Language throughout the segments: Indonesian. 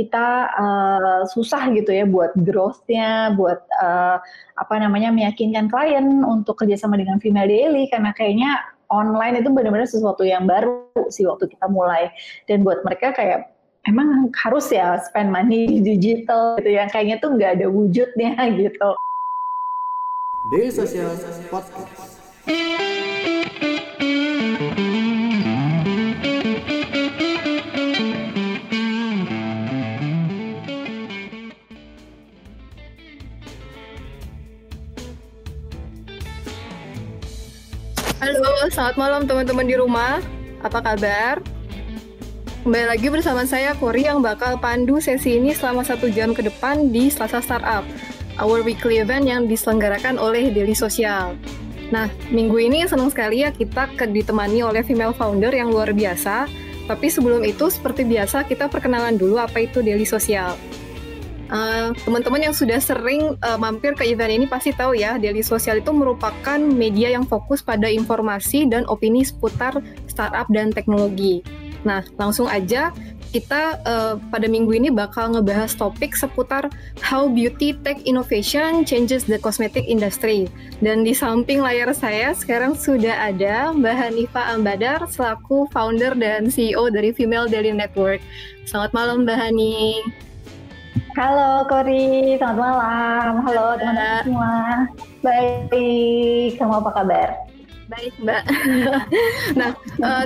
kita uh, susah gitu ya buat growth-nya, buat uh, apa namanya meyakinkan klien untuk kerjasama dengan Female Daily karena kayaknya online itu benar-benar sesuatu yang baru sih waktu kita mulai dan buat mereka kayak emang harus ya spend money di digital gitu ya kayaknya tuh nggak ada wujudnya gitu. Social Podcast. Selamat malam teman-teman di rumah. Apa kabar? Kembali lagi bersama saya Kori yang bakal pandu sesi ini selama satu jam ke depan di Selasa Startup, our weekly event yang diselenggarakan oleh Daily Social. Nah, minggu ini senang sekali ya kita ditemani oleh female founder yang luar biasa. Tapi sebelum itu, seperti biasa, kita perkenalan dulu apa itu Daily Social. Uh, teman-teman yang sudah sering uh, mampir ke event ini pasti tahu ya, Daily Social itu merupakan media yang fokus pada informasi dan opini seputar startup dan teknologi. Nah, langsung aja kita uh, pada minggu ini bakal ngebahas topik seputar how beauty tech innovation changes the cosmetic industry. Dan di samping layar saya sekarang sudah ada Mbak Hanifa Ambadar selaku founder dan CEO dari Female Daily Network. Selamat malam Mbak Hani. Halo Kori, selamat malam. Halo teman-teman semua. Baik, kamu apa kabar? Baik Mbak. nah, uh,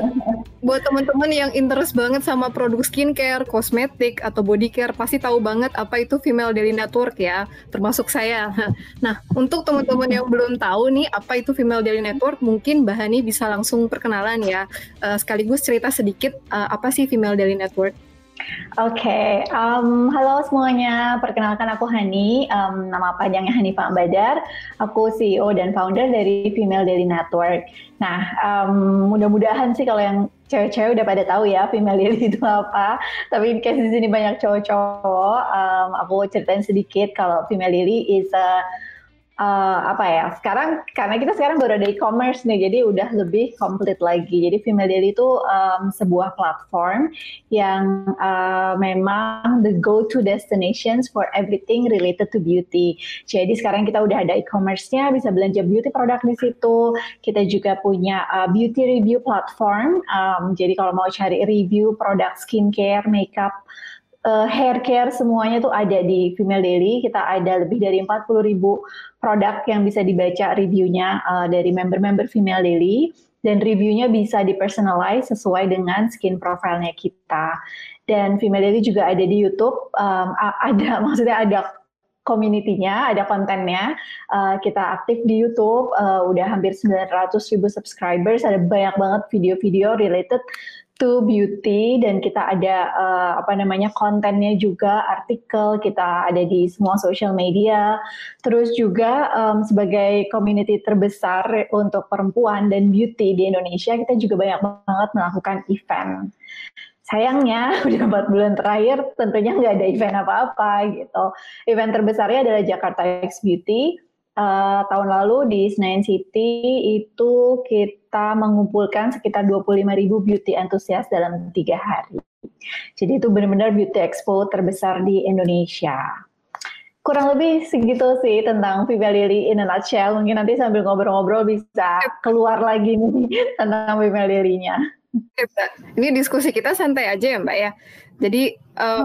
buat teman-teman yang interest banget sama produk skincare, kosmetik, atau body care, pasti tahu banget apa itu Female Daily Network ya, termasuk saya. Nah, untuk teman-teman yang belum tahu nih apa itu Female Daily Network, mungkin Mbak Hani bisa langsung perkenalan ya, uh, sekaligus cerita sedikit uh, apa sih Female Daily Network. Oke, okay. um, halo semuanya. Perkenalkan aku Hani, um, nama panjangnya Hani Pak Badar. Aku CEO dan founder dari Female Daily Network. Nah, um, mudah-mudahan sih kalau yang cewek-cewek udah pada tahu ya Female Daily itu apa. Tapi case di sini banyak cowok-cowok, um, aku ceritain sedikit kalau Female Daily is a uh, apa ya sekarang karena kita sekarang baru ada e-commerce nih jadi udah lebih komplit lagi. Jadi Female itu um, sebuah platform yang uh, memang the go to destinations for everything related to beauty. Jadi sekarang kita udah ada e-commerce-nya bisa belanja beauty produk di situ. Kita juga punya uh, beauty review platform. Um, jadi kalau mau cari review produk skincare makeup uh, hair care semuanya tuh ada di Female Daily. Kita ada lebih dari 40 ribu produk yang bisa dibaca reviewnya uh, dari member-member Female Daily. Dan reviewnya bisa dipersonalize sesuai dengan skin profile-nya kita. Dan Female Daily juga ada di YouTube. Um, ada, maksudnya ada community-nya, ada kontennya. Uh, kita aktif di YouTube, uh, udah hampir 900 ribu subscribers. Ada banyak banget video-video related to beauty dan kita ada uh, apa namanya kontennya juga artikel kita ada di semua social media. Terus juga um, sebagai community terbesar untuk perempuan dan beauty di Indonesia kita juga banyak banget melakukan event. Sayangnya udah empat bulan terakhir tentunya nggak ada event apa-apa gitu. Event terbesarnya adalah Jakarta X Beauty. Uh, tahun lalu di Senayan City itu kita mengumpulkan sekitar 25 ribu beauty enthusiast dalam tiga hari. Jadi itu benar-benar beauty expo terbesar di Indonesia. Kurang lebih segitu sih tentang Viva Lily in a nutshell. Mungkin nanti sambil ngobrol-ngobrol bisa keluar lagi nih tentang Viva Lily-nya. Ini diskusi kita santai aja ya Mbak ya. Jadi uh,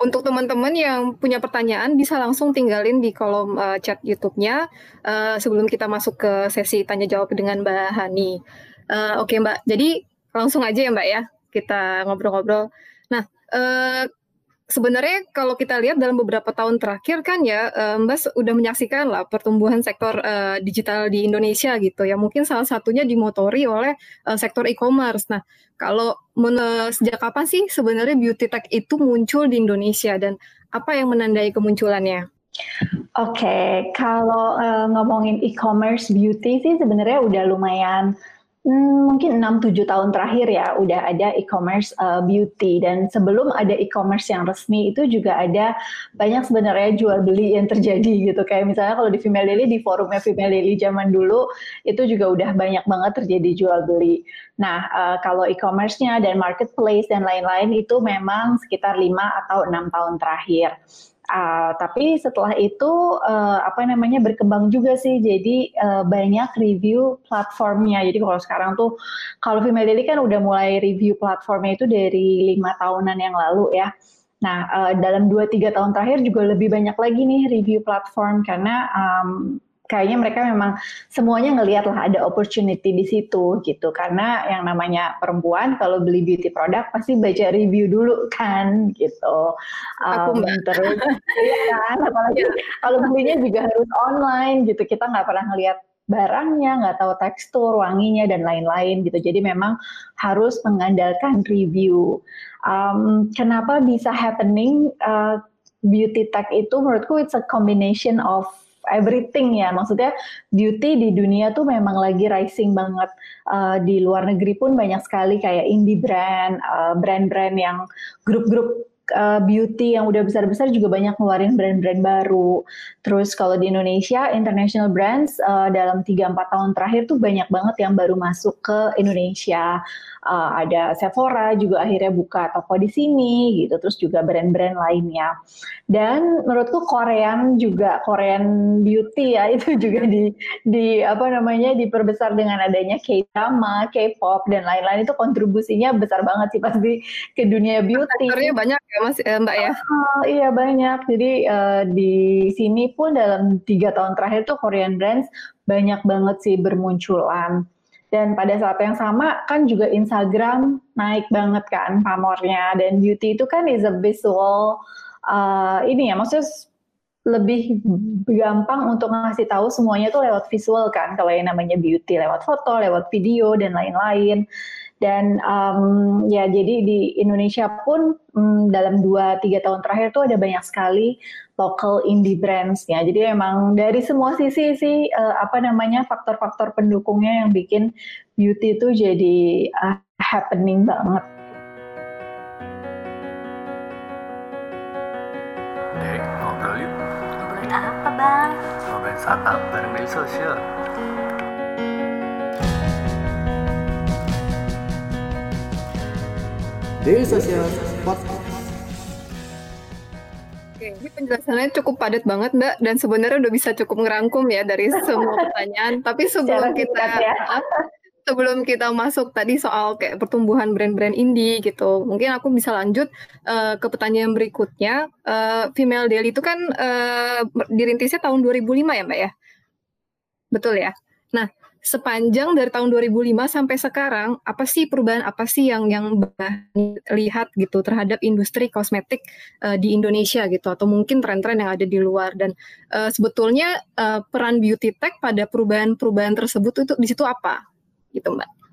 untuk teman-teman yang punya pertanyaan bisa langsung tinggalin di kolom uh, chat YouTube-nya uh, sebelum kita masuk ke sesi tanya jawab dengan Mbak Hani. Uh, Oke okay, Mbak, jadi langsung aja ya Mbak ya kita ngobrol-ngobrol. Nah, uh, sebenarnya kalau kita lihat dalam beberapa tahun terakhir kan ya Mbak udah menyaksikan lah pertumbuhan sektor uh, digital di Indonesia gitu ya mungkin salah satunya dimotori oleh uh, sektor e-commerce. Nah kalau sejak kapan sih sebenarnya beauty tech itu muncul di Indonesia dan apa yang menandai kemunculannya? Oke, okay, kalau uh, ngomongin e-commerce beauty sih sebenarnya udah lumayan Hmm, mungkin 6-7 tahun terakhir ya udah ada e-commerce uh, beauty dan sebelum ada e-commerce yang resmi itu juga ada banyak sebenarnya jual beli yang terjadi gitu kayak misalnya kalau di Female Daily di forumnya Female Daily zaman dulu itu juga udah banyak banget terjadi jual beli. Nah uh, kalau e-commerce-nya dan marketplace dan lain-lain itu memang sekitar 5 atau enam tahun terakhir. Uh, tapi setelah itu uh, apa namanya berkembang juga sih. Jadi uh, banyak review platformnya. Jadi kalau sekarang tuh kalau Female Daily kan udah mulai review platformnya itu dari lima tahunan yang lalu ya. Nah uh, dalam 2-3 tahun terakhir juga lebih banyak lagi nih review platform. Karena um, kayaknya mereka memang semuanya ngelihat lah ada opportunity di situ gitu. Karena yang namanya perempuan kalau beli beauty product pasti baca review dulu kan gitu. Um, terus ya kan apalagi ya. kalau belinya juga harus online gitu. Kita nggak pernah ngelihat barangnya nggak tahu tekstur wanginya dan lain-lain gitu. Jadi memang harus mengandalkan review. Um, kenapa bisa happening uh, beauty tech itu? Menurutku it's a combination of everything ya. Maksudnya beauty di dunia tuh memang lagi rising banget. Uh, di luar negeri pun banyak sekali kayak indie brand, uh, brand-brand yang grup-grup uh, beauty yang udah besar-besar juga banyak ngeluarin brand-brand baru. Terus kalau di Indonesia, international brands uh, dalam 3-4 tahun terakhir tuh banyak banget yang baru masuk ke Indonesia. Uh, ada Sephora juga akhirnya buka toko di sini gitu. Terus juga brand-brand lainnya. Dan menurutku Korean juga Korean beauty ya itu juga di di apa namanya diperbesar dengan adanya K-drama, K-pop dan lain-lain itu kontribusinya besar banget sih pasti ke dunia beauty. Faktornya banyak ya Mas eh, Mbak ya? Oh, iya banyak. Jadi uh, di sini pun dalam tiga tahun terakhir tuh Korean brands banyak banget sih bermunculan. Dan pada saat yang sama kan juga Instagram naik banget kan pamornya dan beauty itu kan is a visual uh, ini ya maksudnya lebih gampang untuk ngasih tahu semuanya tuh lewat visual kan kalau yang namanya beauty lewat foto, lewat video dan lain-lain. Dan um, ya jadi di Indonesia pun um, dalam 2-3 tahun terakhir tuh ada banyak sekali local indie brands ya. Jadi emang dari semua sisi sih uh, apa namanya faktor-faktor pendukungnya yang bikin beauty itu jadi uh, happening banget. Dek, ngobrol yuk. Ngobrolin apa bang? Ngobrolin startup bareng media sosial. Daily Social Podcast. Oke, ini penjelasannya cukup padat banget Mbak dan sebenarnya udah bisa cukup ngerangkum ya dari semua pertanyaan. Tapi sebelum kita ya. sebelum kita masuk tadi soal kayak pertumbuhan brand-brand indie gitu, mungkin aku bisa lanjut uh, ke pertanyaan berikutnya. Uh, Female Daily itu kan uh, dirintisnya tahun 2005 ya Mbak ya? Betul ya? Nah, sepanjang dari tahun 2005 sampai sekarang apa sih perubahan apa sih yang yang lihat gitu terhadap industri kosmetik uh, di Indonesia gitu? Atau mungkin tren-tren yang ada di luar? Dan uh, sebetulnya uh, peran beauty tech pada perubahan-perubahan tersebut itu di situ apa? Gitu Mbak?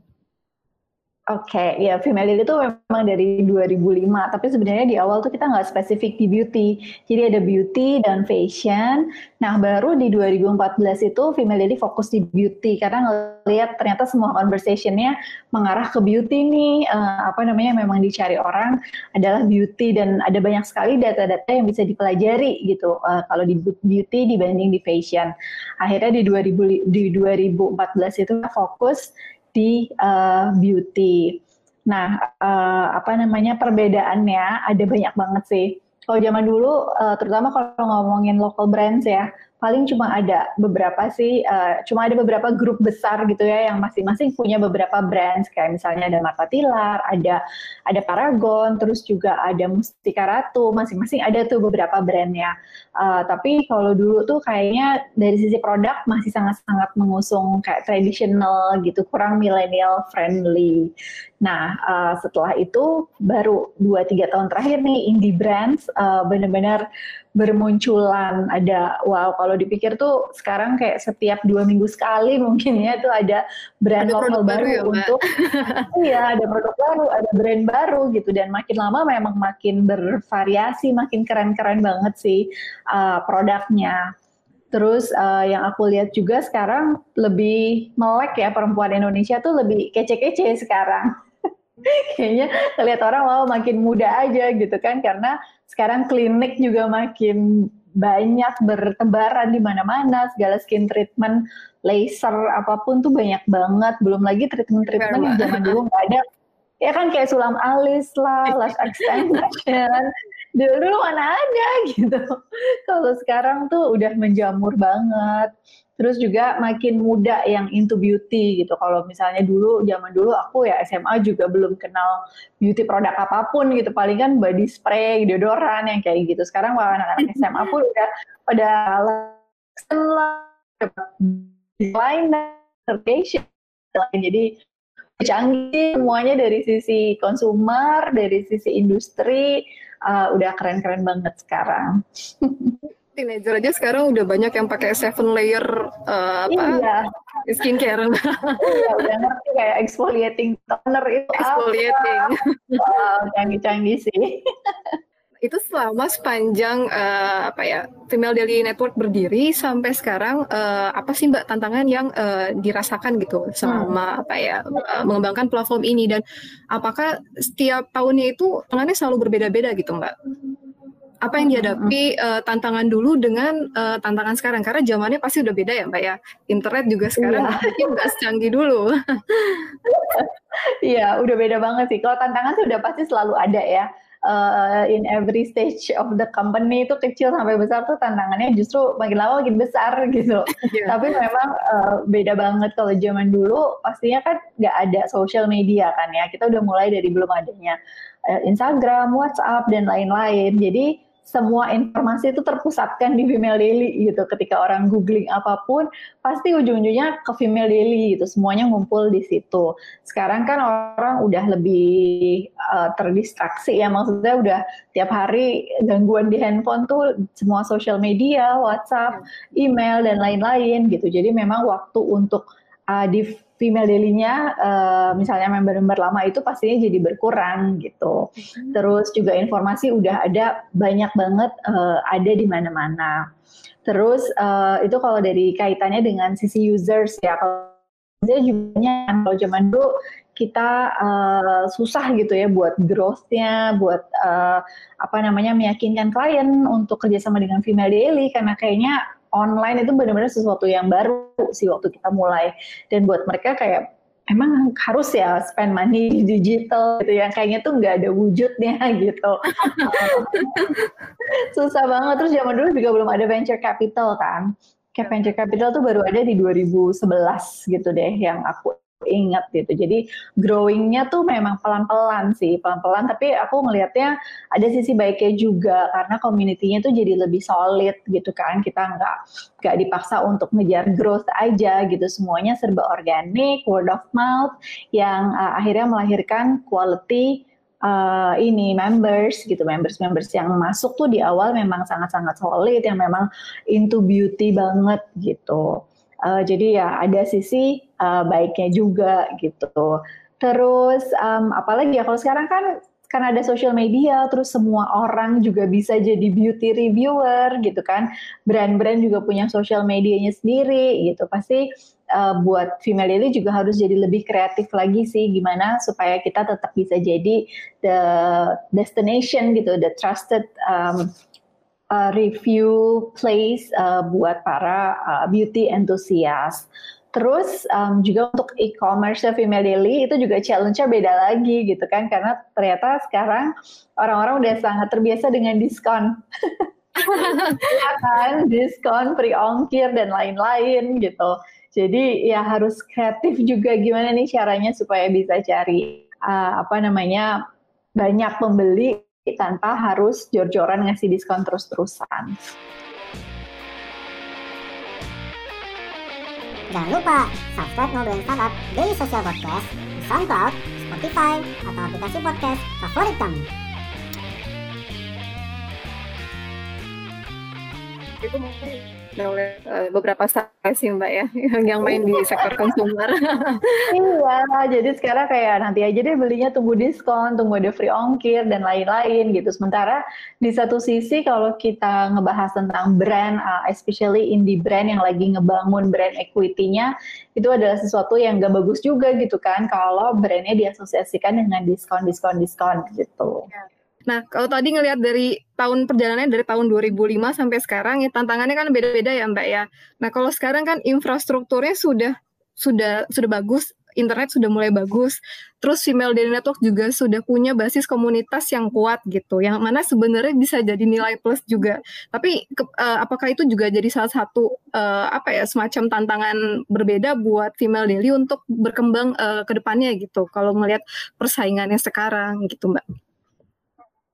Oke, okay, ya female itu memang dari 2005, tapi sebenarnya di awal tuh kita nggak spesifik di beauty. Jadi ada beauty dan fashion. Nah, baru di 2014 itu female daily fokus di beauty karena ngelihat ternyata semua conversationnya mengarah ke beauty nih. Uh, apa namanya memang dicari orang adalah beauty dan ada banyak sekali data-data yang bisa dipelajari gitu. Uh, kalau di beauty dibanding di fashion. Akhirnya di 2000 di 2014 itu fokus di uh, beauty. Nah, uh, apa namanya perbedaannya ada banyak banget sih. Kalau zaman dulu, uh, terutama kalau ngomongin local brands ya, paling cuma ada beberapa sih, uh, cuma ada beberapa grup besar gitu ya yang masing-masing punya beberapa brands kayak misalnya ada Marta Tilar, ada ada Paragon, terus juga ada Mustika Ratu, masing-masing ada tuh beberapa brandnya. Uh, tapi kalau dulu tuh kayaknya dari sisi produk masih sangat-sangat mengusung kayak tradisional gitu, kurang millennial friendly. Nah, uh, setelah itu baru 2-3 tahun terakhir nih indie brands uh, benar-benar bermunculan. Ada wow kalau dipikir tuh sekarang kayak setiap dua minggu sekali mungkin ya tuh ada brand ada lokal baru, ya, untuk iya ada produk baru ada brand baru gitu. Dan makin lama memang makin bervariasi makin keren-keren banget sih uh, produknya. Terus uh, yang aku lihat juga sekarang lebih melek ya perempuan Indonesia tuh lebih kece-kece sekarang. Kayaknya lihat orang wow makin muda aja gitu kan karena sekarang klinik juga makin banyak bertebaran di mana-mana segala skin treatment, laser apa pun tuh banyak banget. Belum lagi treatment-treatment yang zaman dulu nggak ada. Ya kan kayak sulam alis lah, lash extension, dulu mana ada gitu. Kalau sekarang tuh udah menjamur banget. Terus juga makin muda yang into beauty gitu. Kalau misalnya dulu zaman dulu aku ya SMA juga belum kenal beauty produk apa pun gitu. Paling kan body spray, deodoran yang kayak gitu. Sekarang anak-anak SMA pun udah pada lain jadi canggih semuanya dari sisi konsumer, dari sisi industri, uh, udah keren-keren banget sekarang. Teenager aja sekarang udah banyak yang pakai seven layer uh, apa iya. skincare. iya, udah ngerti kayak exfoliating toner itu exfoliating. Wow, canggih-canggih sih. itu selama sepanjang uh, apa ya Female Daily Network berdiri sampai sekarang uh, apa sih Mbak tantangan yang uh, dirasakan gitu selama hmm. apa ya uh, mengembangkan platform ini dan apakah setiap tahunnya itu tantangannya selalu berbeda-beda gitu Mbak? Apa yang dihadapi uh, tantangan dulu dengan uh, tantangan sekarang karena zamannya pasti udah beda ya Mbak ya. Internet juga sekarang iya. mungkin nggak secanggih dulu. Iya, udah beda banget sih. Kalau tantangan sih udah pasti selalu ada ya uh, in every stage of the company itu kecil sampai besar tuh tantangannya justru makin lama makin besar gitu. Yeah. Tapi memang uh, beda banget kalau zaman dulu pastinya kan nggak ada social media kan ya. Kita udah mulai dari belum adanya uh, Instagram, WhatsApp dan lain-lain. Jadi semua informasi itu terpusatkan di Female Daily gitu. Ketika orang googling apa pun, pasti ujung-ujungnya ke Female Daily gitu. Semuanya ngumpul di situ. Sekarang kan orang udah lebih uh, terdistraksi ya, maksudnya udah tiap hari gangguan di handphone tuh semua sosial media, WhatsApp, email dan lain-lain gitu. Jadi memang waktu untuk uh, di female daily-nya uh, misalnya member-member lama itu pastinya jadi berkurang gitu. Hmm. Terus juga informasi udah ada banyak banget uh, ada di mana-mana. Terus uh, itu kalau dari kaitannya dengan sisi users ya kalau juga kalau zaman dulu kita uh, susah gitu ya buat growth-nya, buat uh, apa namanya meyakinkan klien untuk kerjasama dengan female daily karena kayaknya online itu benar-benar sesuatu yang baru sih waktu kita mulai. Dan buat mereka kayak emang harus ya spend money di digital gitu yang kayaknya tuh nggak ada wujudnya gitu. Susah banget. Terus zaman dulu juga belum ada venture capital kan. Kayak venture capital tuh baru ada di 2011 gitu deh yang aku ingat gitu. Jadi growingnya tuh memang pelan-pelan sih, pelan-pelan. Tapi aku ngelihatnya ada sisi baiknya juga karena community-nya tuh jadi lebih solid gitu kan. Kita nggak nggak dipaksa untuk ngejar growth aja gitu. Semuanya serba organik, word of mouth yang uh, akhirnya melahirkan quality uh, ini members gitu members members yang masuk tuh di awal memang sangat sangat solid yang memang into beauty banget gitu Uh, jadi ya ada sisi uh, baiknya juga gitu. Terus um, apalagi ya kalau sekarang kan karena ada social media, terus semua orang juga bisa jadi beauty reviewer gitu kan. Brand-brand juga punya social medianya sendiri gitu. Pasti uh, buat female daily juga harus jadi lebih kreatif lagi sih gimana supaya kita tetap bisa jadi the destination gitu, the trusted um, uh, review place uh, buat para uh, beauty enthusiast. Terus um, juga untuk e-commerce female daily itu juga challenge-nya beda lagi gitu kan karena ternyata sekarang orang-orang udah sangat terbiasa dengan diskon. ya kan, diskon, free ongkir dan lain-lain gitu. Jadi ya harus kreatif juga gimana nih caranya supaya bisa cari uh, apa namanya banyak pembeli tanpa harus jor-joran ngasih diskon terus-terusan. Jangan lupa subscribe Ngobrolin Startup Daily Social Podcast di SoundCloud, Spotify, atau aplikasi podcast favorit kamu. itu mungkin oleh uh, beberapa startup sih mbak ya yang main di sektor konsumer. iya, jadi sekarang kayak nanti aja deh belinya tunggu diskon, tunggu ada free ongkir dan lain-lain gitu. Sementara di satu sisi kalau kita ngebahas tentang brand, uh, especially indie brand yang lagi ngebangun brand equity-nya, itu adalah sesuatu yang gak bagus juga gitu kan kalau brandnya diasosiasikan dengan diskon, diskon, diskon gitu. Ya. Nah, kalau tadi ngelihat dari tahun perjalanannya dari tahun 2005 sampai sekarang ya tantangannya kan beda-beda ya Mbak ya. Nah, kalau sekarang kan infrastrukturnya sudah sudah sudah bagus, internet sudah mulai bagus. Terus female daily network juga sudah punya basis komunitas yang kuat gitu, yang mana sebenarnya bisa jadi nilai plus juga. Tapi ke, uh, apakah itu juga jadi salah satu uh, apa ya semacam tantangan berbeda buat female daily untuk berkembang uh, ke depannya gitu. Kalau melihat persaingannya sekarang gitu, Mbak.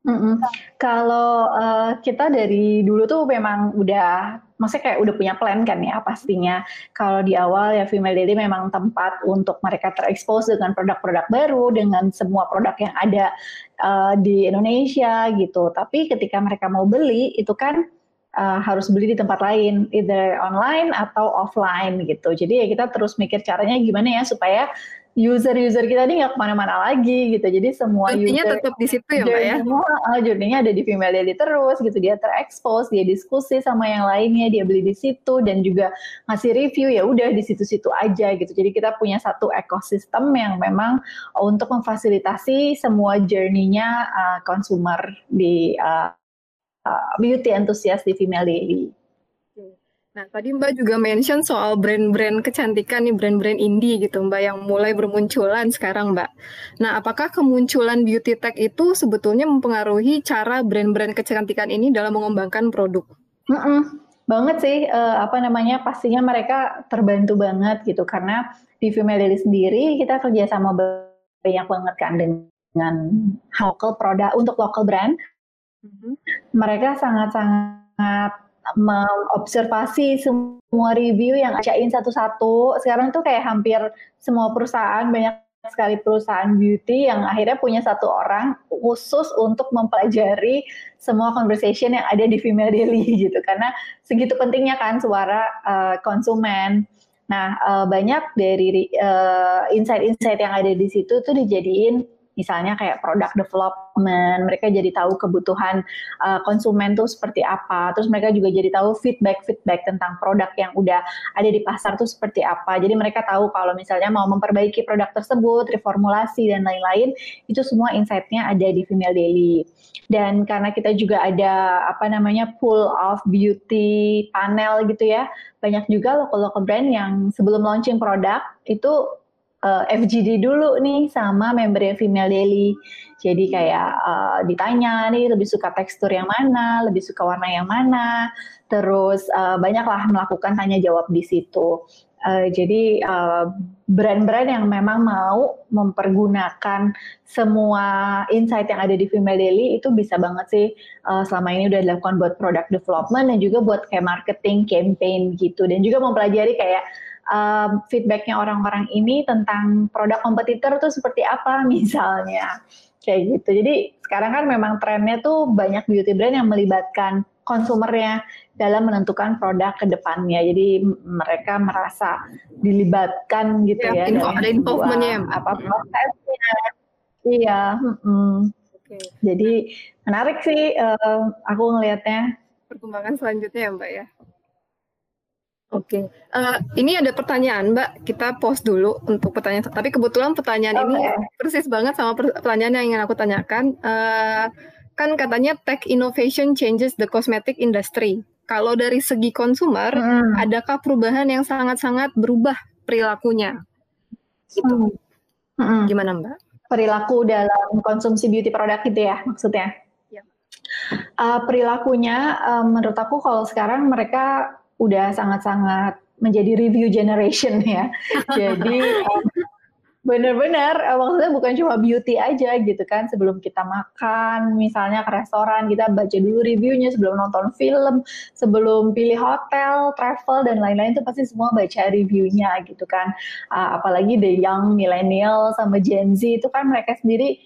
Mm-mm. Kalau uh, kita dari dulu tuh memang udah, maksudnya kayak udah punya plan kan ya pastinya. Kalau di awal ya Female Daily memang tempat untuk mereka terekspos dengan produk-produk baru, dengan semua produk yang ada uh, di Indonesia gitu. Tapi ketika mereka mau beli itu kan uh, harus beli di tempat lain, either online atau offline gitu. Jadi ya kita terus mikir caranya gimana ya supaya user-user kita ini nggak ke mana-mana lagi gitu. Jadi semua Intinya user tetap di situ ya Mbak ya? Semua uh, journey-nya ada di Female Daily terus gitu. Dia terekspos, dia diskusi sama yang lainnya, dia beli di situ dan juga ngasih review ya udah di situ-situ aja gitu. Jadi kita punya satu ekosistem yang memang untuk memfasilitasi semua journey-nya uh, consumer di uh, uh, beauty enthusiast di Female Daily. Nah, tadi Mbak juga mention soal brand-brand kecantikan nih, brand-brand indie gitu Mbak yang mulai bermunculan sekarang Mbak. Nah, apakah kemunculan beauty tech itu sebetulnya mempengaruhi cara brand-brand kecantikan ini dalam mengembangkan produk? Mm -mm. Banget sih, uh, apa namanya, pastinya mereka terbantu banget gitu, karena di Female Daily sendiri kita kerja sama banyak banget kan dengan local produk, untuk local brand. Mm -hmm. Mereka sangat-sangat mengobservasi semua review yang acain satu-satu. Sekarang tuh kayak hampir semua perusahaan banyak sekali perusahaan beauty yang akhirnya punya satu orang khusus untuk mempelajari semua conversation yang ada di Female Daily gitu karena segitu pentingnya kan suara uh, konsumen. Nah, uh, banyak dari uh, insight-insight yang ada di situ tuh dijadiin misalnya kayak product development, mereka jadi tahu kebutuhan uh, konsumen tuh seperti apa, terus mereka juga jadi tahu feedback-feedback tentang produk yang udah ada di pasar tuh seperti apa. Jadi mereka tahu kalau misalnya mau memperbaiki produk tersebut, reformulasi dan lain-lain, itu semua insight-nya ada di Female Daily. Dan karena kita juga ada apa namanya pool of beauty panel gitu ya, banyak juga local-local brand yang sebelum launching produk itu uh, eh, FGD dulu nih sama membernya Female Daily. Jadi kayak uh, ditanya nih lebih suka tekstur yang mana, lebih suka warna yang mana, terus uh, banyaklah melakukan tanya jawab di situ. Uh, jadi brand-brand uh, yang memang mau mempergunakan semua insight yang ada di Female Daily itu bisa banget sih uh, selama ini udah dilakukan buat product development dan juga buat kayak marketing campaign gitu dan juga mempelajari kayak um, feedbacknya orang-orang ini tentang produk kompetitor tuh seperti apa misalnya kayak gitu. Jadi sekarang kan memang trennya tuh banyak beauty brand yang melibatkan konsumernya dalam menentukan produk ke depannya. Jadi mereka merasa dilibatkan gitu ya. ya info, ada involvementnya apa prosesnya. Iya. Hmm. Okay. Jadi menarik sih uh, aku ngelihatnya. Perkembangan selanjutnya ya Mbak ya. Oke, okay. uh, eh, ini ada pertanyaan Mbak, kita pause dulu untuk pertanyaan. Tapi kebetulan pertanyaan okay. ini persis banget sama pertanyaan yang ingin aku tanyakan. Uh, kan katanya tech innovation changes the cosmetic industry. Kalau dari segi konsumer, hmm. adakah perubahan yang sangat-sangat berubah perilakunya? Gitu. Hmm. Gimana Mbak? Perilaku dalam konsumsi beauty product gitu ya maksudnya? Ya. Uh, perilakunya, uh, menurut aku kalau sekarang mereka udah sangat-sangat menjadi review generation ya. Jadi um, benar-benar uh, maksudnya bukan cuma beauty aja gitu kan sebelum kita makan misalnya ke restoran kita baca dulu reviewnya sebelum nonton film sebelum pilih hotel travel dan lain-lain itu pasti semua baca reviewnya gitu kan uh, apalagi the young millennial sama Gen Z itu kan mereka sendiri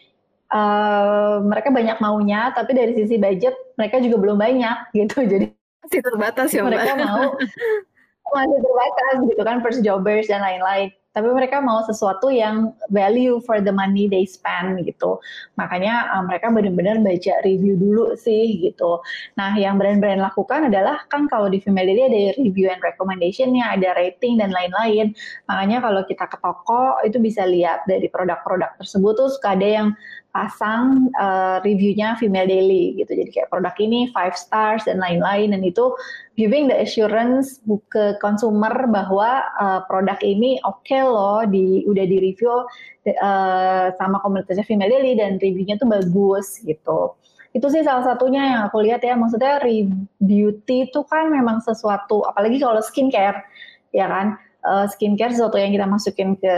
uh, mereka banyak maunya tapi dari sisi budget mereka juga belum banyak gitu jadi Masih terbatas ya, Mbak. Mereka mau masih terbatas gitu kan first jobbers dan lain-lain tapi mereka mau sesuatu yang value for the money they spend gitu. Makanya uh, mereka benar-benar baca review dulu sih gitu. Nah, yang brand-brand lakukan adalah kan kalau di Female Daily ada review and recommendationnya, ada rating dan lain-lain. Makanya kalau kita ke toko itu bisa lihat dari produk-produk tersebut tuh suka ada yang pasang uh, reviewnya Female Daily gitu. Jadi kayak produk ini five stars dan lain-lain dan itu giving the assurance ke consumer bahwa uh, produk ini oke okay loh di udah di review uh, sama komunitasnya Female Daily dan reviewnya tuh bagus gitu. Itu sih salah satunya yang aku lihat ya. Maksudnya beauty itu kan memang sesuatu apalagi kalau skincare ya kan uh, skincare sesuatu yang kita masukin ke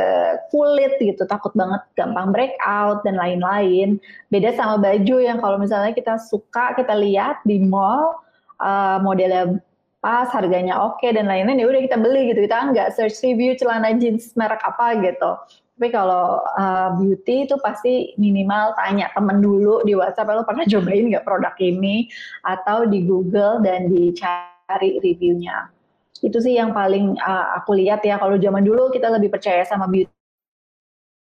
kulit gitu takut banget gampang breakout dan lain-lain. Beda sama baju yang kalau misalnya kita suka kita lihat di mall uh, modelnya pas harganya oke okay, dan lain-lain ya udah kita beli gitu. Kita nggak search review celana jeans merek apa gitu. Tapi kalau uh, beauty itu pasti minimal tanya temen dulu di WhatsApp lo pernah cobain nggak produk ini? Atau di Google dan dicari reviewnya itu sih yang paling uh, aku lihat ya kalau zaman dulu kita lebih percaya sama beauty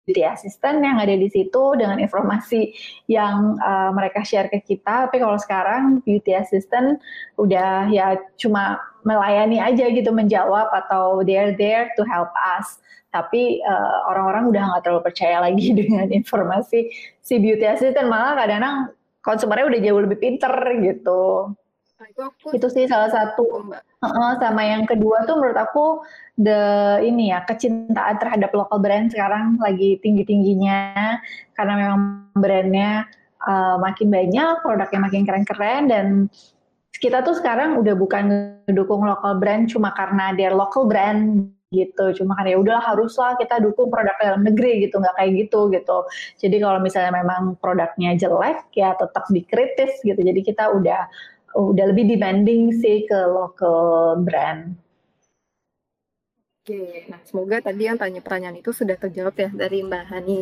beauty assistant yang ada di situ dengan informasi yang uh, mereka share ke kita. Tapi kalau sekarang beauty assistant udah ya cuma melayani aja gitu menjawab atau they're there to help us. Tapi uh, orang-orang udah nggak terlalu percaya lagi dengan informasi si beauty assistant malah kadang-kadang konsumernya udah jauh lebih pinter gitu. Nah, itu, aku itu sih salah satu. Uh, sama yang kedua tuh menurut aku the ini ya kecintaan terhadap local brand sekarang lagi tinggi tingginya karena memang brandnya uh, makin banyak, produknya makin keren-keren dan kita tuh sekarang udah bukan mendukung local brand cuma karena dia local brand gitu. Cuma karena ya udahlah haruslah kita dukung produk dalam negeri gitu nggak kayak gitu gitu. Jadi kalau misalnya memang produknya jelek ya tetap dikritis gitu. Jadi kita udah udah lebih demanding sih ke local brand. Oke, nah semoga tadi yang tanya pertanyaan itu sudah terjawab ya dari Mbak Hani.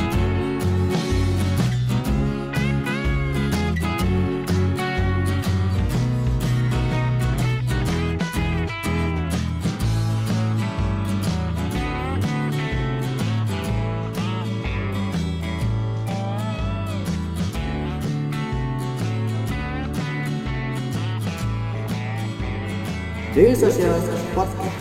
Daily Social Podcast.